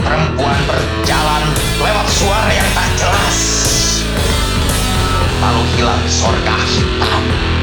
perempuan berjalan lewat suara yang tak jelas. Lalu hilang di sorga hitam.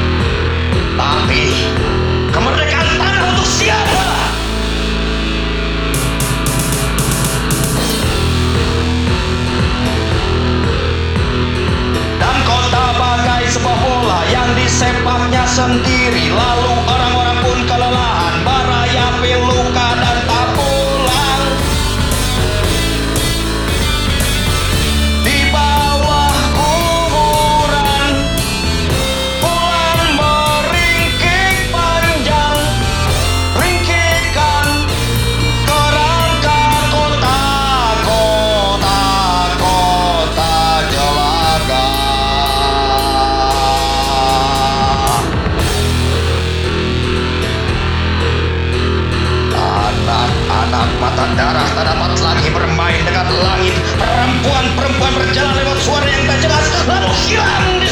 Darah tak dapat lagi bermain dengan langit. Perempuan-perempuan berjalan lewat suara yang tak jelas lalu hilang